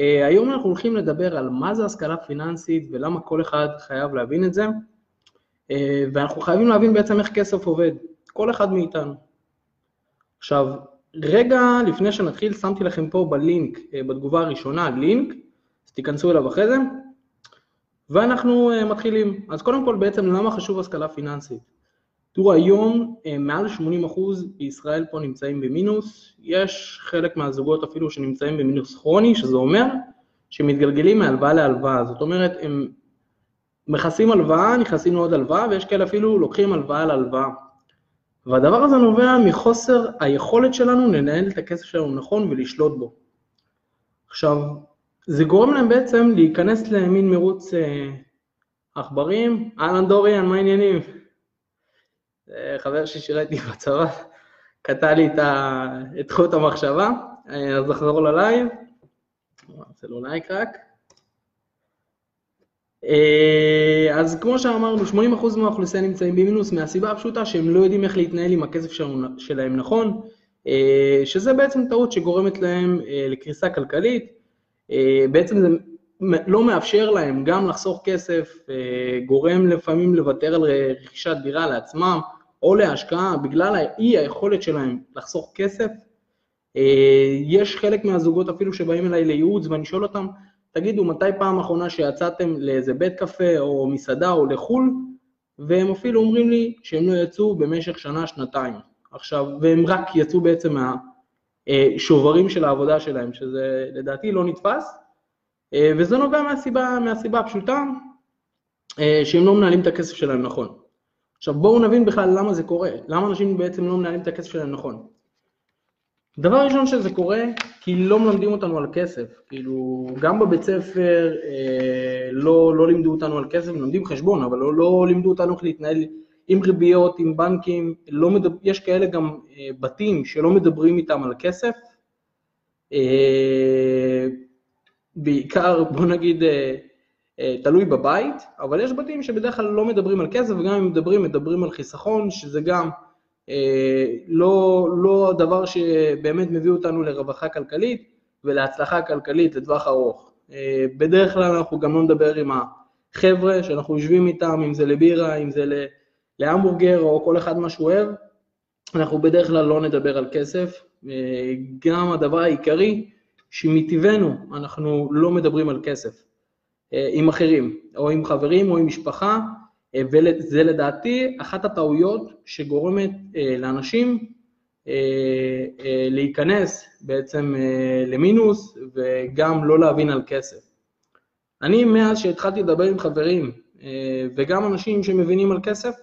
אה, היום אנחנו הולכים לדבר על מה זה השכלה פיננסית ולמה כל אחד חייב להבין את זה, אה, ואנחנו חייבים להבין בעצם איך כסף עובד, כל אחד מאיתנו. עכשיו, רגע לפני שנתחיל, שמתי לכם פה בלינק, אה, בתגובה הראשונה, לינק, אז תיכנסו אליו אחרי זה, ואנחנו מתחילים. אז קודם כל בעצם למה חשוב השכלה פיננסית? תראו, היום אה, מעל 80% בישראל פה נמצאים במינוס, יש חלק מהזוגות אפילו שנמצאים במינוס כרוני, שזה אומר שמתגלגלים מהלוואה להלוואה, זאת אומרת, הם מכסים הלוואה, נכנסים לעוד הלוואה, ויש כאלה אפילו לוקחים הלוואה על הלוואה. והדבר הזה נובע מחוסר היכולת שלנו לנהל את הכסף שלנו נכון ולשלוט בו. עכשיו, זה גורם להם בעצם להיכנס למין מרוץ אה, עכברים, אהלן דוריאן, מה העניינים? חבר ששירת לי בצבא, קטע לי את חוט המחשבה, אז נחזור ללייב. נעשה לו לייק רק. אז כמו שאמרנו, 80% מהאוכלוסייה נמצאים במינוס מהסיבה הפשוטה שהם לא יודעים איך להתנהל עם הכסף שלהם נכון, שזה בעצם טעות שגורמת להם לקריסה כלכלית. בעצם זה לא מאפשר להם גם לחסוך כסף, גורם לפעמים לוותר על רכישת דירה לעצמם, או להשקעה בגלל האי היכולת שלהם לחסוך כסף. אה, יש חלק מהזוגות אפילו שבאים אליי לייעוץ ואני שואל אותם, תגידו, מתי פעם אחרונה שיצאתם לאיזה בית קפה או מסעדה או לחו"ל, והם אפילו אומרים לי שהם לא יצאו במשך שנה, שנתיים. עכשיו, והם רק יצאו בעצם מהשוברים של העבודה שלהם, שזה לדעתי לא נתפס, אה, וזה נובע מהסיבה, מהסיבה הפשוטה, אה, שהם לא מנהלים את הכסף שלהם נכון. עכשיו בואו נבין בכלל למה זה קורה, למה אנשים בעצם לא מנהלים את הכסף שלהם נכון. דבר ראשון שזה קורה, כי לא מלמדים אותנו על כסף, כאילו גם בבית ספר אה, לא, לא לימדו אותנו על כסף, מלמדים חשבון, אבל לא, לא לימדו אותנו איך להתנהל עם ריביות, עם בנקים, לא מדבר, יש כאלה גם אה, בתים שלא מדברים איתם על כסף, אה, בעיקר בוא נגיד אה, תלוי בבית, אבל יש בתים שבדרך כלל לא מדברים על כסף, וגם אם מדברים, מדברים על חיסכון, שזה גם אה, לא, לא הדבר שבאמת מביא אותנו לרווחה כלכלית ולהצלחה כלכלית לטווח ארוך. אה, בדרך כלל אנחנו גם לא נדבר עם החבר'ה שאנחנו יושבים איתם, אם זה לבירה, אם זה להמבורגר או כל אחד מה שהוא אוהב, אנחנו בדרך כלל לא נדבר על כסף. גם הדבר העיקרי, שמטבענו אנחנו לא מדברים על כסף. אה, עם אחרים, או עם חברים או עם משפחה, אה, וזה לדעתי אחת הטעויות שגורמת אה, לאנשים להיכנס בעצם למינוס וגם לא להבין על כסף. אני מאז שהתחלתי לדבר עם חברים וגם אנשים שמבינים על כסף,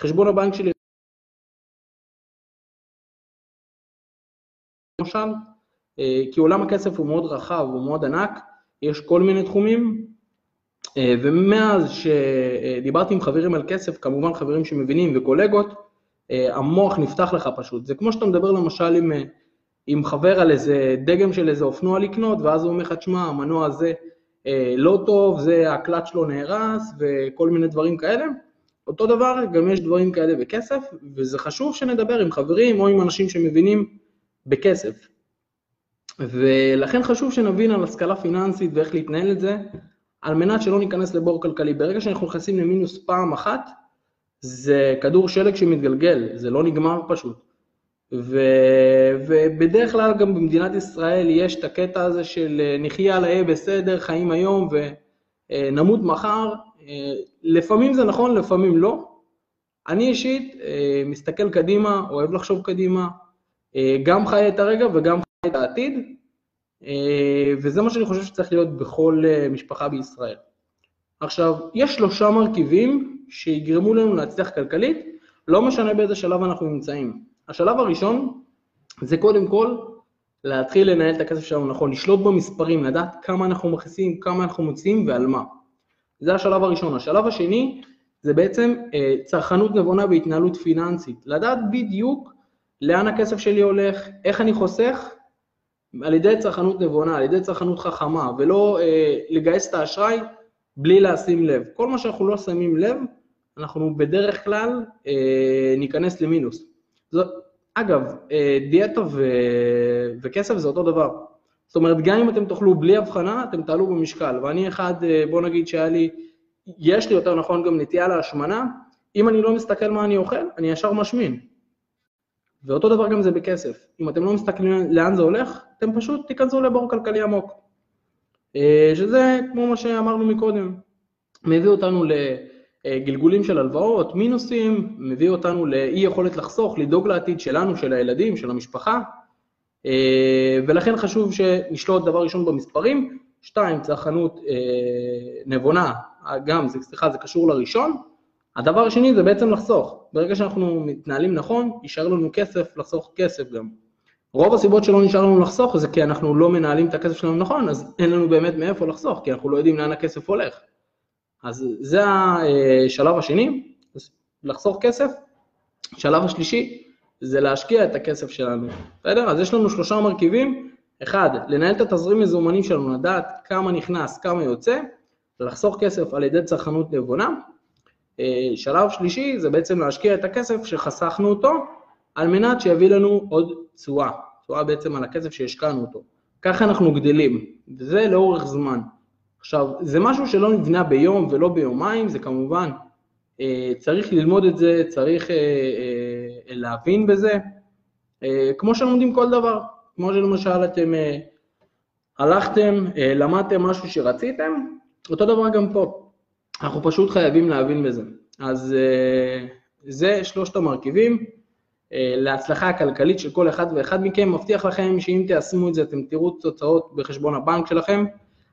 חשבון הבנק שלי למשל, כי עולם הכסף הוא מאוד רחב, הוא מאוד ענק, יש כל מיני תחומים, אה, ומאז שדיברתי עם חברים על כסף, כמובן חברים שמבינים וקולגות, אה, המוח נפתח לך פשוט. זה כמו שאתה מדבר למשל עם, אה, עם חבר על איזה דגם של איזה אופנוע לקנות, ואז הוא אומר לך, תשמע, המנוע הזה לא טוב, זה הקלט שלו נהרס, וכל מיני דברים כאלה. אותו דבר, גם יש דברים כאלה בכסף, וזה חשוב שנדבר עם חברים או עם אנשים שמבינים בכסף. ולכן חשוב שנבין על השכלה פיננסית ואיך להתנהל את זה, על מנת שלא ניכנס לבור כלכלי. ברגע שאנחנו נכנסים למינוס פעם אחת, זה כדור שלג שמתגלגל, זה לא נגמר פשוט. ו... ובדרך כלל גם במדינת ישראל יש את הקטע הזה של אה, נחיה על האי בסדר, חיים היום ונמות מחר. אה, לפעמים זה נכון, לפעמים לא. אני אישית אה, מסתכל קדימה, אוהב לחשוב קדימה, גם חי את הרגע וגם את העתיד, אה, וזה מה שאני חושב שצריך להיות בכל אה, משפחה בישראל. עכשיו, יש שלושה מרכיבים שיגרמו לנו להצליח כלכלית, לא משנה באיזה שלב אנחנו נמצאים. השלב הראשון זה קודם כל להתחיל לנהל את הכסף שלנו נכון, לשלוט במספרים, לדעת כמה אנחנו מכניסים, כמה אנחנו מוציאים ועל מה. זה השלב הראשון. השלב השני זה בעצם אה, צרכנות נבונה והתנהלות פיננסית, לדעת בדיוק לאן הכסף שלי הולך, איך אני חוסך על ידי צרכנות נבונה, על ידי צרכנות חכמה, ולא אה, לגייס את האשראי בלי לשים לב. כל מה שאנחנו לא שמים לב, אנחנו בדרך כלל אה, ניכנס למינוס. זאת, אגב, אה, דיאטה ו... וכסף זה אותו דבר. זאת אומרת, גם אם אתם תאכלו בלי הבחנה, אתם תעלו במשקל. ואני אחד, בוא נגיד שהיה לי, יש לי יותר נכון גם נטייה להשמנה, אם אני לא מסתכל מה אני אוכל, אני ישר משמין. ואותו דבר גם זה בכסף. אם אתם לא מסתכלים לאן זה הולך, אתם פשוט תיכנסו לבור כלכלי עמוק. אה, שזה, כמו מה שאמרנו מקודם, מביא אותנו לגלגולים של הלוואות, מינוסים, מביא אותנו לאי יכולת לחסוך, לדאוג לעתיד שלנו, של הילדים, של המשפחה, אה, ולכן חשוב שנשלוט דבר ראשון במספרים, שתיים, צרכנות אה, נבונה, גם, סליחה, זה קשור לראשון, הדבר השני זה בעצם לחסוך. ברגע שאנחנו מתנהלים נכון, יישאר לנו כסף, לחסוך כסף גם. רוב הסיבות שלא נשאר לנו לחסוך זה כי אנחנו לא מנהלים את הכסף שלנו נכון, אז אין לנו באמת מאיפה לחסוך, כי אנחנו לא יודעים לאן הכסף הולך. אז זה השלב השני, לחסוך כסף. שלב השלישי זה להשקיע את הכסף שלנו, בסדר? אז יש לנו שלושה מרכיבים. אחד, לנהל את התזרים מזומנים שלנו, לדעת כמה נכנס, כמה יוצא, לחסוך כסף על ידי צרכנות נבונה. אה, שלב שלישי זה בעצם להשקיע את הכסף שחסכנו אותו, על מנת שיביא לנו עוד תשואה, תשואה בעצם על הכסף שהשקענו אותו. ככה אנחנו גדלים, וזה לאורך זמן. עכשיו, זה משהו שלא נבנה ביום ולא ביומיים, זה כמובן, אה, צריך ללמוד את זה, צריך אה, להבין בזה, כמו שלומדים כל דבר, כמו שלמשל אתם הלכתם, למדתם משהו שרציתם, אותו דבר גם פה. אנחנו פשוט חייבים להבין בזה. אז אה, זה שלושת המרכיבים אה, להצלחה הכלכלית של כל אחד ואחד מכם. מבטיח לכם שאם תיישמו את זה אתם תראו תוצאות בחשבון הבנק שלכם.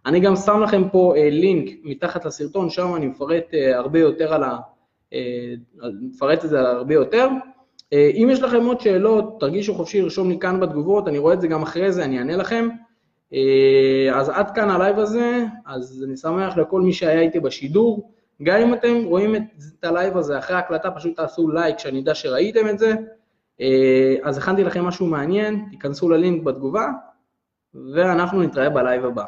אני גם שם לכם פה אה, לינק מתחת לסרטון, שם אני מפרט הרבה יותר על ה... מפרט את זה הרבה יותר. אם יש לכם עוד שאלות, תרגישו חופשי לרשום לי כאן בתגובות, אני רואה את זה גם אחרי זה, אני אענה לכם. אה, אז עד כאן הלייב הזה, אז אני שמח לכל מי שהיה איתי בשידור. גם אם אתם רואים את הלייב הזה אחרי ההקלטה, פשוט תעשו לייק, שאני אדע שראיתם את זה. אה, אז הכנתי לכם משהו מעניין, תיכנסו ללינק בתגובה, ואנחנו נתראה בלייב הבא.